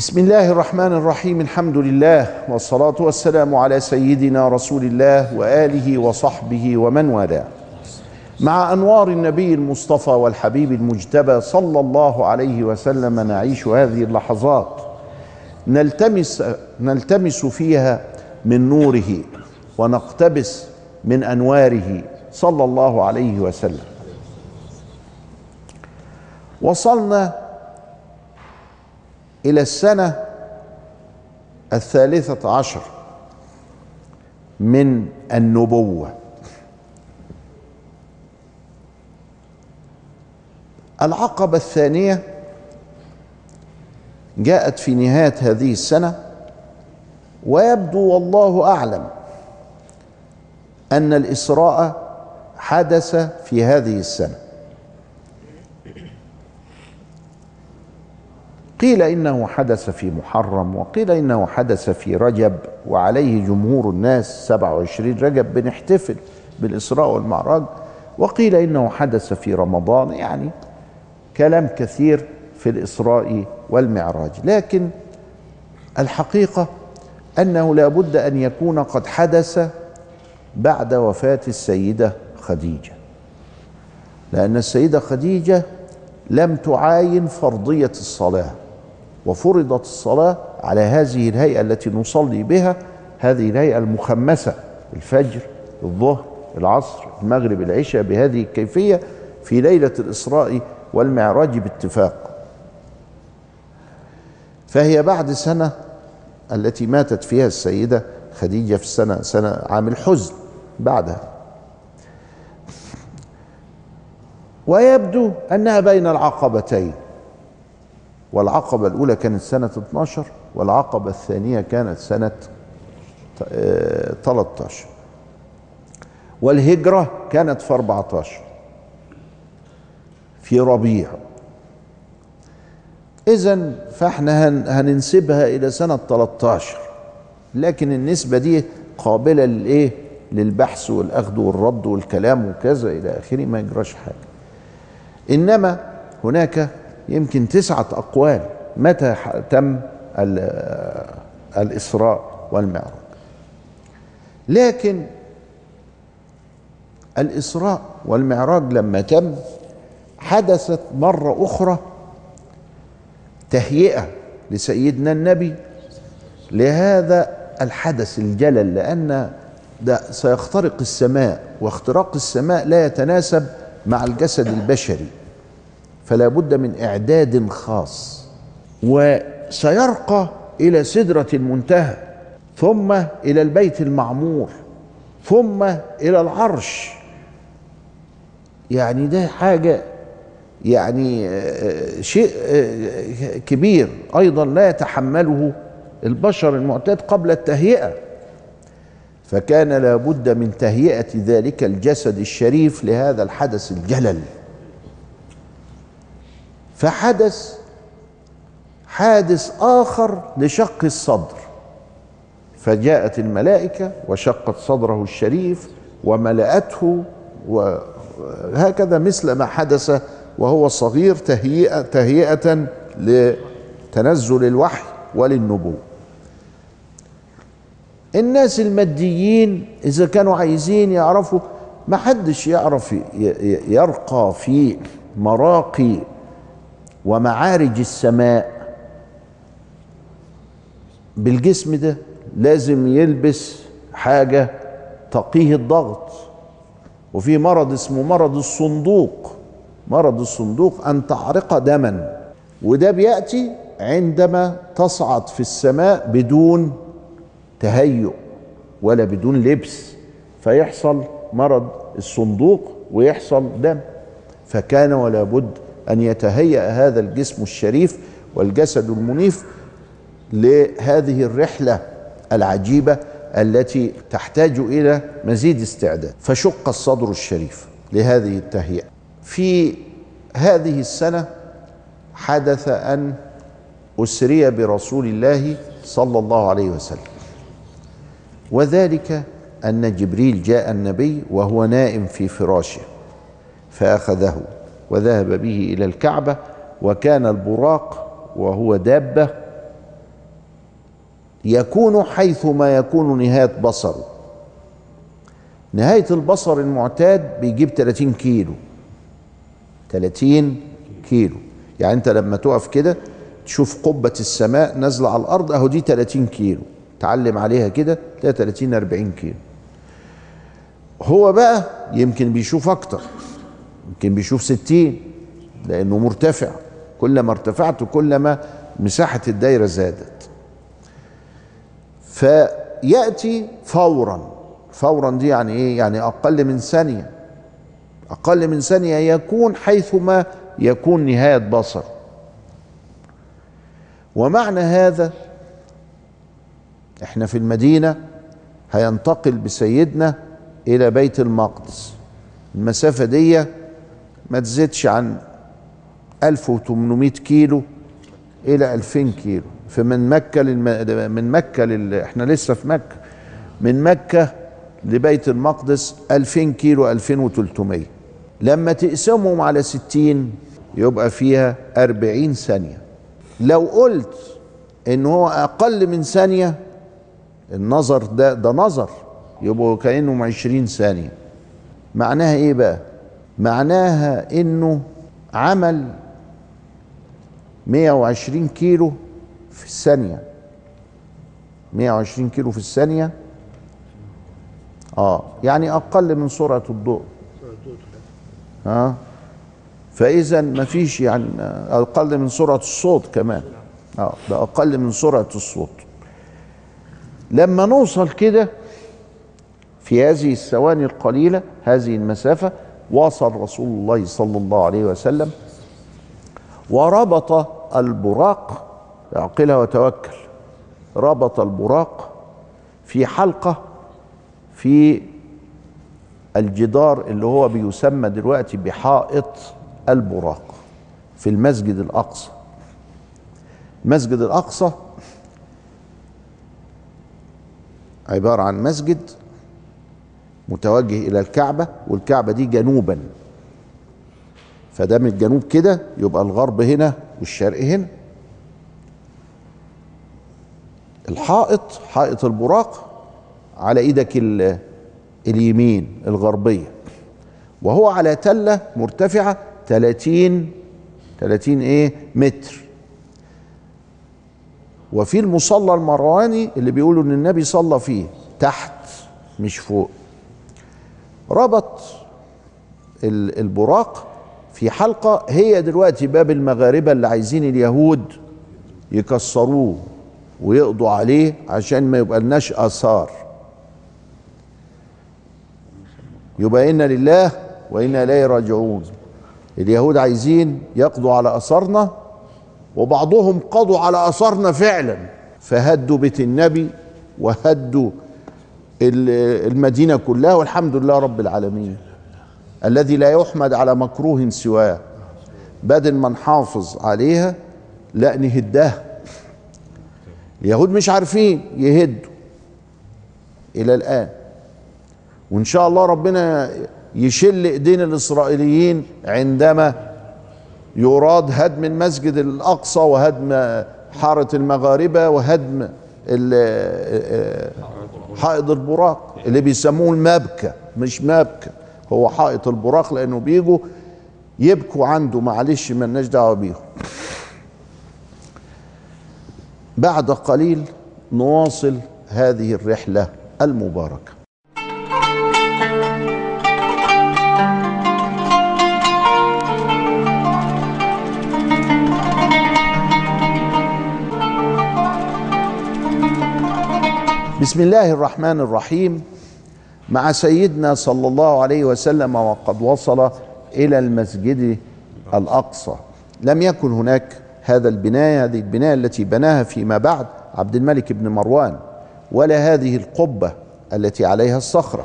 بسم الله الرحمن الرحيم الحمد لله والصلاة والسلام على سيدنا رسول الله وآله وصحبه ومن والاه مع أنوار النبي المصطفى والحبيب المجتبى صلى الله عليه وسلم نعيش هذه اللحظات نلتمس نلتمس فيها من نوره ونقتبس من أنواره صلى الله عليه وسلم وصلنا إلى السنة الثالثة عشر من النبوة. العقبة الثانية جاءت في نهاية هذه السنة ويبدو والله أعلم أن الإسراء حدث في هذه السنة. قيل إنه حدث في محرم وقيل إنه حدث في رجب وعليه جمهور الناس 27 رجب بنحتفل بالإسراء والمعراج وقيل إنه حدث في رمضان يعني كلام كثير في الإسراء والمعراج. لكن الحقيقة أنه لا بد أن يكون قد حدث بعد وفاة السيدة خديجة لأن السيدة خديجة لم تعاين فرضية الصلاة. وفرضت الصلاة على هذه الهيئة التي نصلي بها هذه الهيئة المخمسة الفجر الظهر العصر المغرب العشاء بهذه الكيفية في ليلة الإسراء والمعراج باتفاق. فهي بعد سنة التي ماتت فيها السيدة خديجة في السنة سنة عام الحزن بعدها. ويبدو أنها بين العقبتين. والعقبة الأولى كانت سنة 12 والعقبة الثانية كانت سنة 13 والهجرة كانت في 14 في ربيع. إذا فإحنا هننسبها إلى سنة 13 لكن النسبة دي قابلة للإيه؟ للبحث والأخذ والرد والكلام وكذا إلى آخره ما يجراش حاجة. إنما هناك يمكن تسعة أقوال متى تم الإسراء والمعراج. لكن الإسراء والمعراج لما تم حدثت مرة أخرى تهيئة لسيدنا النبي لهذا الحدث الجلل لأن ده سيخترق السماء واختراق السماء لا يتناسب مع الجسد البشري. فلا بد من إعداد خاص وسيرقى إلى سدرة المنتهى ثم إلى البيت المعمور ثم إلى العرش. يعني ده حاجة يعني شيء كبير أيضا لا يتحمله البشر المعتاد قبل التهيئة. فكان لابد من تهيئة ذلك الجسد الشريف لهذا الحدث الجلل. فحدث حادث آخر لشق الصدر. فجاءت الملائكة وشقت صدره الشريف وملأته وهكذا مثل ما حدث وهو صغير تهيئة تهيئة لتنزل الوحي وللنبوة. الناس الماديين إذا كانوا عايزين يعرفوا ما حدش يعرف يرقى في مراقي ومعارج السماء. بالجسم ده لازم يلبس حاجة تقيه الضغط. وفي مرض اسمه مرض الصندوق. مرض الصندوق أن تعرق دما. وده بيأتي عندما تصعد في السماء بدون تهيؤ ولا بدون لبس. فيحصل مرض الصندوق ويحصل دم. فكان ولا بد أن يتهيأ هذا الجسم الشريف والجسد المنيف لهذه الرحلة العجيبة التي تحتاج إلى مزيد استعداد. فشق الصدر الشريف لهذه التهيئة. في هذه السنة حدث أن أسري برسول الله صلى الله عليه وسلم. وذلك أن جبريل جاء النبي وهو نائم في فراشه فأخذه. وذهب به إلى الكعبة وكان البراق وهو دابة يكون حيثما يكون نهاية بصره. نهاية البصر المعتاد بيجيب 30 كيلو. 30 كيلو. يعني أنت لما تقف كده تشوف قبة السماء نازلة على الأرض أهو دي 30 كيلو. تعلم عليها كده تلاقي 30 40 كيلو. هو بقى يمكن بيشوف أكتر. يمكن بيشوف 60 لأنه مرتفع. كل ما ارتفعت كل ما مساحة الدايرة زادت. فيأتي فورا. فورا دي يعني إيه؟ يعني أقل من ثانية. أقل من ثانية يكون حيثما يكون نهاية بصر. ومعنى هذا إحنا في المدينة هينتقل بسيدنا إلى بيت المقدس. المسافة دي ما تزيدش عن 1800 كيلو إلى 2000 كيلو. فمن مكة للم... من مكة لل... إحنا لسه في مكة. من مكة لبيت المقدس 2000 كيلو 2300 لما تقسمهم على 60 يبقى فيها 40 ثانية. لو قلت إن هو أقل من ثانية النظر ده ده نظر يبقوا كأنهم 20 ثانية. معناها إيه بقى؟ معناها إنه عمل 120 كيلو في الثانية. 120 كيلو في الثانية. آه يعني أقل من سرعة الضوء. آه فإذا ما فيش يعني أقل من سرعة الصوت كمان. آه ده أقل من سرعة الصوت. لما نوصل كده في هذه الثواني القليلة هذه المسافة وصل رسول الله صلى الله عليه وسلم وربط البراق اعقلها وتوكل ربط البراق في حلقة في الجدار اللي هو بيسمى دلوقتي بحائط البراق في المسجد الأقصى. المسجد الأقصى عبارة عن مسجد متوجه إلى الكعبة والكعبة دي جنوبا. فده من الجنوب كده يبقى الغرب هنا والشرق هنا. الحائط حائط البراق على إيدك اليمين الغربية. وهو على تلة مرتفعة 30 30 إيه متر. وفي المصلى المرواني اللي بيقولوا إن النبي صلى فيه تحت مش فوق. ربط البراق في حلقة هي دلوقتي باب المغاربة اللي عايزين اليهود يكسروه ويقضوا عليه عشان ما يبقى لناش آثار. يبقى إنا لله وإنا إليه راجعون. اليهود عايزين يقضوا على أثارنا وبعضهم قضوا على أثارنا فعلا. فهدوا بيت النبي وهدوا المدينة كلها والحمد لله رب العالمين. الذي لا يحمد على مكروه سواه. بدل ما نحافظ عليها لا نهدها اليهود مش عارفين يهدوا إلى الآن. وإن شاء الله ربنا يشل إيدين الإسرائيليين عندما يراد هدم المسجد الأقصى وهدم حارة المغاربة وهدم حائط البراق اللي بيسموه المبكى مش مبكى هو حائط البراق لأنه بيجوا يبكوا عنده معلش مالناش دعوة بيهم. بعد قليل نواصل هذه الرحلة المباركة. بسم الله الرحمن الرحيم. مع سيدنا صلى الله عليه وسلم وقد وصل إلى المسجد الأقصى. لم يكن هناك هذا البنايه هذه البنايه التي بناها فيما بعد عبد الملك بن مروان ولا هذه القبة التي عليها الصخرة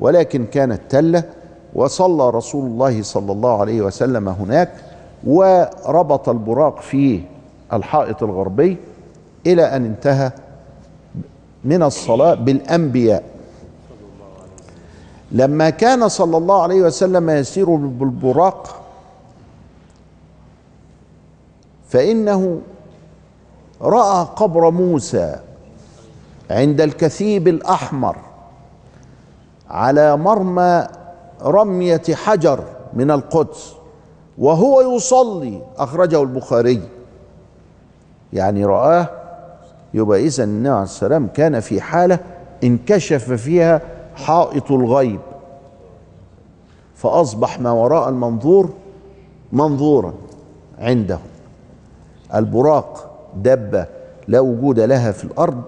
ولكن كانت تلة وصلى رسول الله صلى الله عليه وسلم هناك وربط البراق في الحائط الغربي إلى أن انتهى من الصلاة بالأنبياء. لما كان صلى الله عليه وسلم يسير بالبراق فإنه رأى قبر موسى عند الكثيب الأحمر على مرمى رمية حجر من القدس وهو يصلي أخرجه البخاري. يعني رآه يبقى إذا النبي عليه السلام كان في حالة انكشف فيها حائط الغيب. فأصبح ما وراء المنظور منظورا عنده. البراق دبة لا وجود لها في الأرض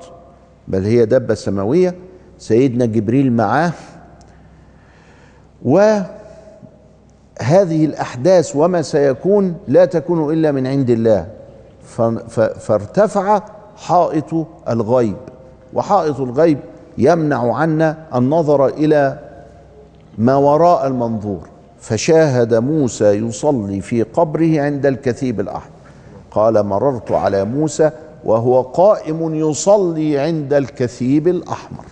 بل هي دبة سماوية. سيدنا جبريل معاه. وهذه الأحداث وما سيكون لا تكون إلا من عند الله. فارتفع حائط الغيب وحائط الغيب يمنع عنا النظر إلى ما وراء المنظور. فشاهد موسى يصلي في قبره عند الكثيب الأحمر قال مررت على موسى وهو قائم يصلي عند الكثيب الأحمر.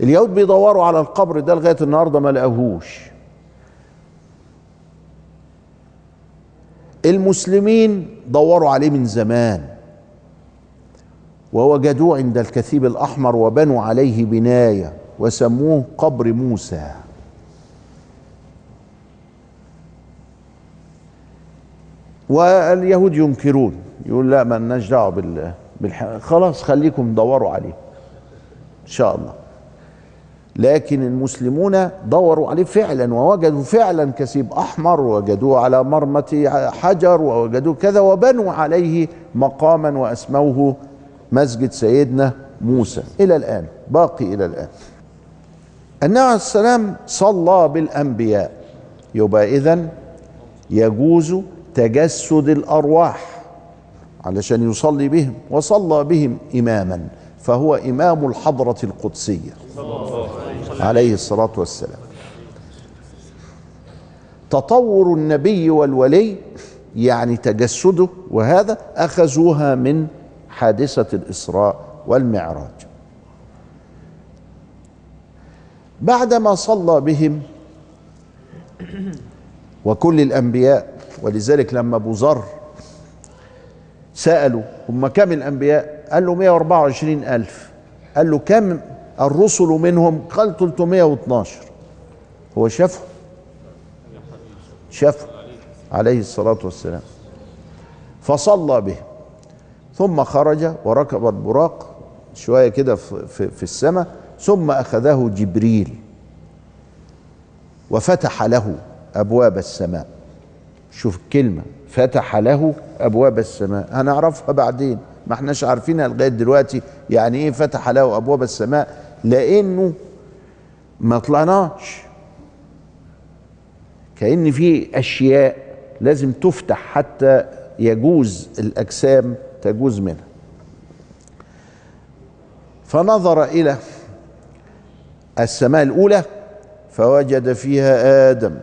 اليهود بيدوروا على القبر ده لغاية النهاردة ما لقاهوش. المسلمين دوروا عليه من زمان. ووجدوه عند الكثيب الأحمر وبنوا عليه بناية وسموه قبر موسى واليهود ينكرون يقول لا ما لناش دعوة بال. خلاص خليكم دوروا عليه إن شاء الله لكن المسلمون دوروا عليه فعلا ووجدوا فعلا كثيب أحمر ووجدوه على مرمة حجر ووجدوه كذا وبنوا عليه مقاما وأسموه مسجد سيدنا موسى إلى الآن باقي إلى الآن. النبي عليه السلام صلى بالأنبياء. يبقى اذا يجوز تجسد الأرواح علشان يصلي بهم وصلى بهم إماما فهو إمام الحضرة القدسية عليه الصلاة والسلام. تطور النبي والولي يعني تجسده وهذا أخذوها من حادثة الإسراء والمعراج. بعدما صلى بهم وكل الأنبياء ولذلك لما أبو ذر سألوا هم كم الأنبياء؟ قال له 124 ألف. قال له كم الرسل منهم؟ قال 312 هو شافه؟ شافه. عليه الصلاة والسلام. فصلى به ثم خرج وركب البراق شوية كده في, في, السماء ثم أخذه جبريل وفتح له أبواب السماء. شوف الكلمة فتح له أبواب السماء. هنعرفها بعدين ما احناش عارفينها لغاية دلوقتي. يعني إيه فتح له أبواب السماء؟ لأنه ما طلعناش. كأن في أشياء لازم تفتح حتى يجوز الأجسام تجوز منها. فنظر إلى السماء الأولى فوجد فيها آدم.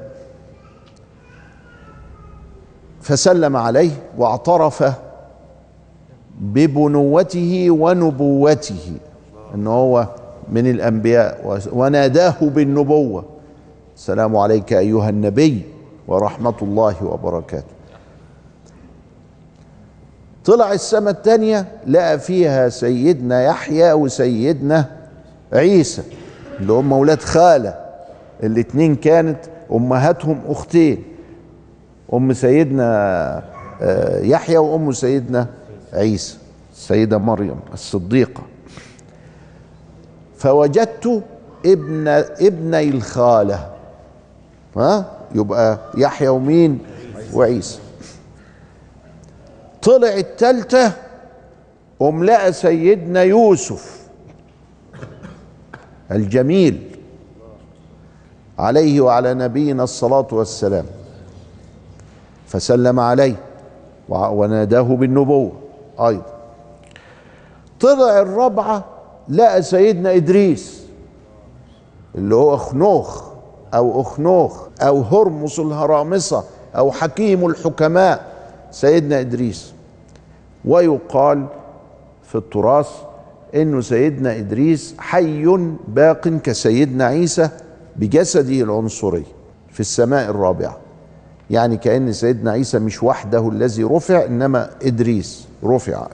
فسلم عليه واعترف ببنوته ونبوته إن هو من الأنبياء وناداه بالنبوة. السلام عليك أيها النبي ورحمة الله وبركاته. طلع السماء الثانية لقى فيها سيدنا يحيى وسيدنا عيسى اللي هم أولاد خالة. الاتنين كانت أمهاتهم أختين أم سيدنا يحيى وأم سيدنا عيسى السيده مريم الصديقة. فوجدت ابن ابني الخالة ها؟ يبقى يحيى ومين؟ وعيسى. طلع التالتة قم لقى سيدنا يوسف الجميل عليه وعلى نبينا الصلاة والسلام فسلم عليه وناداه بالنبوة أيضا. طلع الرابعة لقى سيدنا إدريس اللي هو أخنوخ أو أخنوخ أو هرمس الهرامصة أو حكيم الحكماء سيدنا إدريس. ويقال في التراث إنه سيدنا إدريس حي باق كسيدنا عيسى بجسده العنصري في السماء الرابعة. يعني كأن سيدنا عيسى مش وحده الذي رفع إنما إدريس رفع.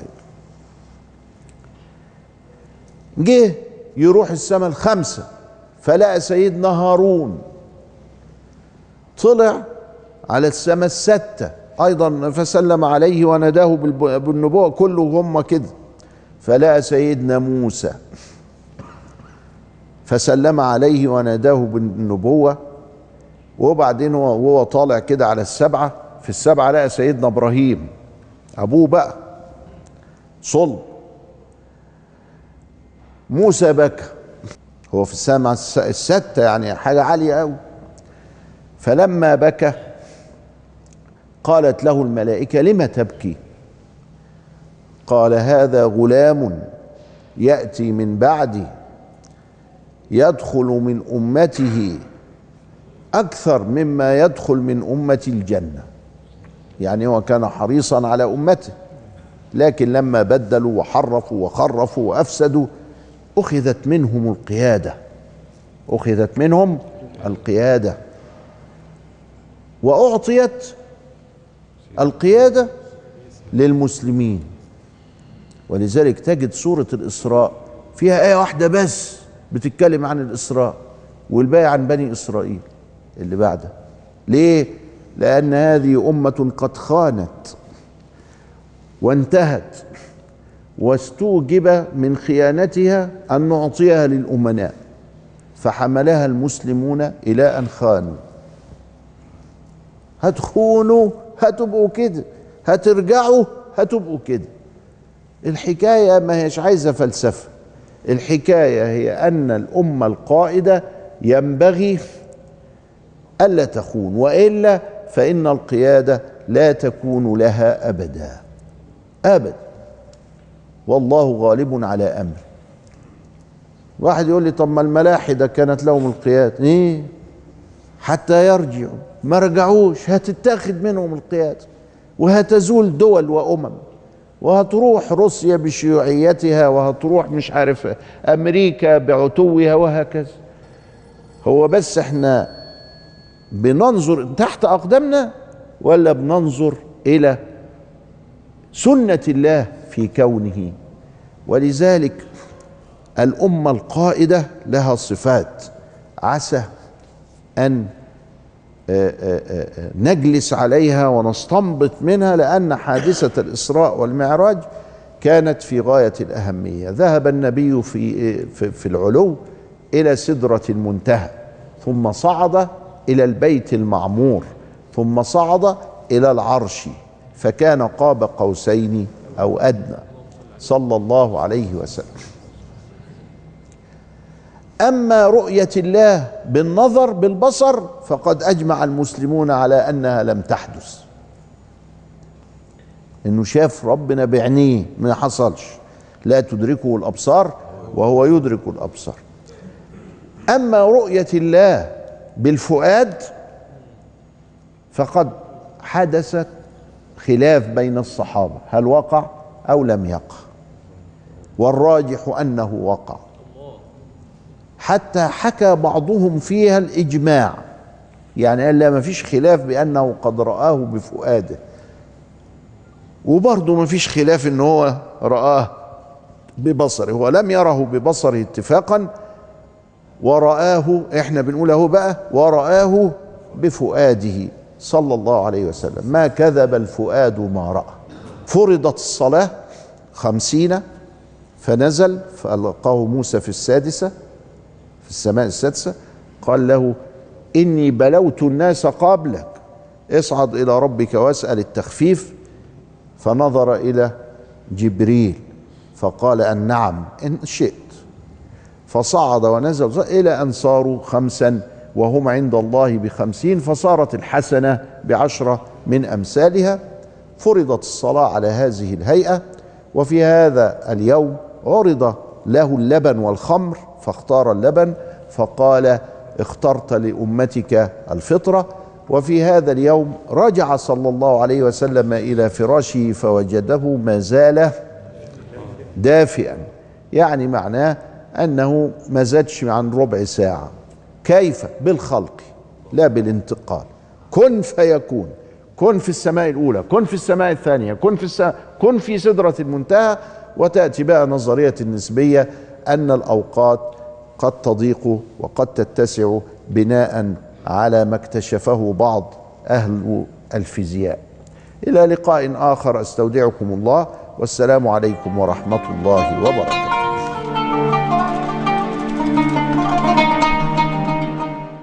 جه يروح السماء الخمسة فلقى سيدنا هارون. طلع على السماء الستة. أيضا فسلم عليه وناداه بالنبوة كله هم كده فلقى سيدنا موسى. فسلم عليه وناداه بالنبوة. وبعدين وهو طالع كده على السبعة. في السبعة لقى سيدنا إبراهيم أبوه بقى صلب. موسى بكى. هو في السماء الستة يعني حاجة عالية أوي. فلما بكى قالت له الملائكة لم تبكي؟ قال هذا غلام يأتي من بعدي يدخل من أمته أكثر مما يدخل من أمة الجنة. يعني هو كان حريصا على أمته لكن لما بدلوا وحرفوا وخرفوا وأفسدوا أخذت منهم القيادة أخذت منهم القيادة وأعطيت القيادة للمسلمين. ولذلك تجد سورة الإسراء فيها آية واحدة بس بتتكلم عن الإسراء والباقي عن بني إسرائيل اللي بعده ليه؟ لأن هذه أمة قد خانت وانتهت واستوجب من خيانتها أن نعطيها للأمناء فحملها المسلمون إلى أن خانوا. هتخونوا هتبقوا كده هترجعوا هتبقوا كده. الحكاية ما هيش عايزة فلسفة. الحكاية هي أن الأمة القائدة ينبغي ألا تخون وإلا فإن القيادة لا تكون لها أبدا. أبدا. والله غالب على أمر. واحد يقول لي طب ما الملاحدة كانت لهم القيادة. إيه؟ حتى يرجعوا. ما رجعوش هتتاخد منهم القيادة وهتزول دول وأمم وهتروح روسيا بشيوعيتها وهتروح مش عارف أمريكا بعتوها وهكذا. هو بس إحنا بننظر تحت أقدامنا ولا بننظر إلى سنة الله في كونه؟ ولذلك الأمة القائدة لها صفات. عسى أن نجلس عليها ونستنبط منها لأن حادثة الإسراء والمعراج كانت في غاية الأهمية. ذهب النبي في, في, العلو إلى سدرة المنتهى ثم صعد إلى البيت المعمور ثم صعد إلى العرش فكان قاب قوسين أو أدنى. صلى الله عليه وسلم. أما رؤية الله بالنظر بالبصر فقد أجمع المسلمون على أنها لم تحدث. إنه شاف ربنا بعينيه ما حصلش. لا تدركه الأبصار وهو يدرك الأبصار. أما رؤية الله بالفؤاد فقد حدثت خلاف بين الصحابة هل وقع أو لم يقع. والراجح أنه وقع. حتى حكى بعضهم فيها الإجماع. يعني قال لا ما فيش خلاف بأنه قد رآه بفؤاده. وبرضه ما فيش خلاف إن هو رآه ببصره. هو لم يره ببصره اتفاقا ورآه إحنا بنقول أهو بقى ورآه بفؤاده صلى الله عليه وسلم. ما كذب الفؤاد ما رأى. فرضت الصلاة خمسين فنزل فألقاه موسى في السادسة في السماء السادسة قال له إني بلوت الناس قبلك اصعد إلى ربك واسأل التخفيف. فنظر إلى جبريل فقال أن نعم إن شئت. فصعد ونزل إلى أن صاروا خمسا وهم عند الله بخمسين فصارت الحسنة بعشرة من أمثالها. فرضت الصلاة على هذه الهيئة وفي هذا اليوم عرض له اللبن والخمر. فاختار اللبن فقال اخترت لأمتك الفطرة. وفي هذا اليوم رجع صلى الله عليه وسلم إلى فراشه فوجده ما زال دافئا. يعني معناه أنه ما زادش عن ربع ساعة. كيف؟ بالخلق لا بالانتقال. كن فيكون. كن في السماء الأولى كن في السماء الثانية كن في السماء كن في سدرة المنتهى وتأتي بقى نظرية النسبية أن الأوقات قد تضيق وقد تتسع بناء على ما اكتشفه بعض أهل الفيزياء. إلى لقاء آخر أستودعكم الله والسلام عليكم ورحمة الله وبركاته.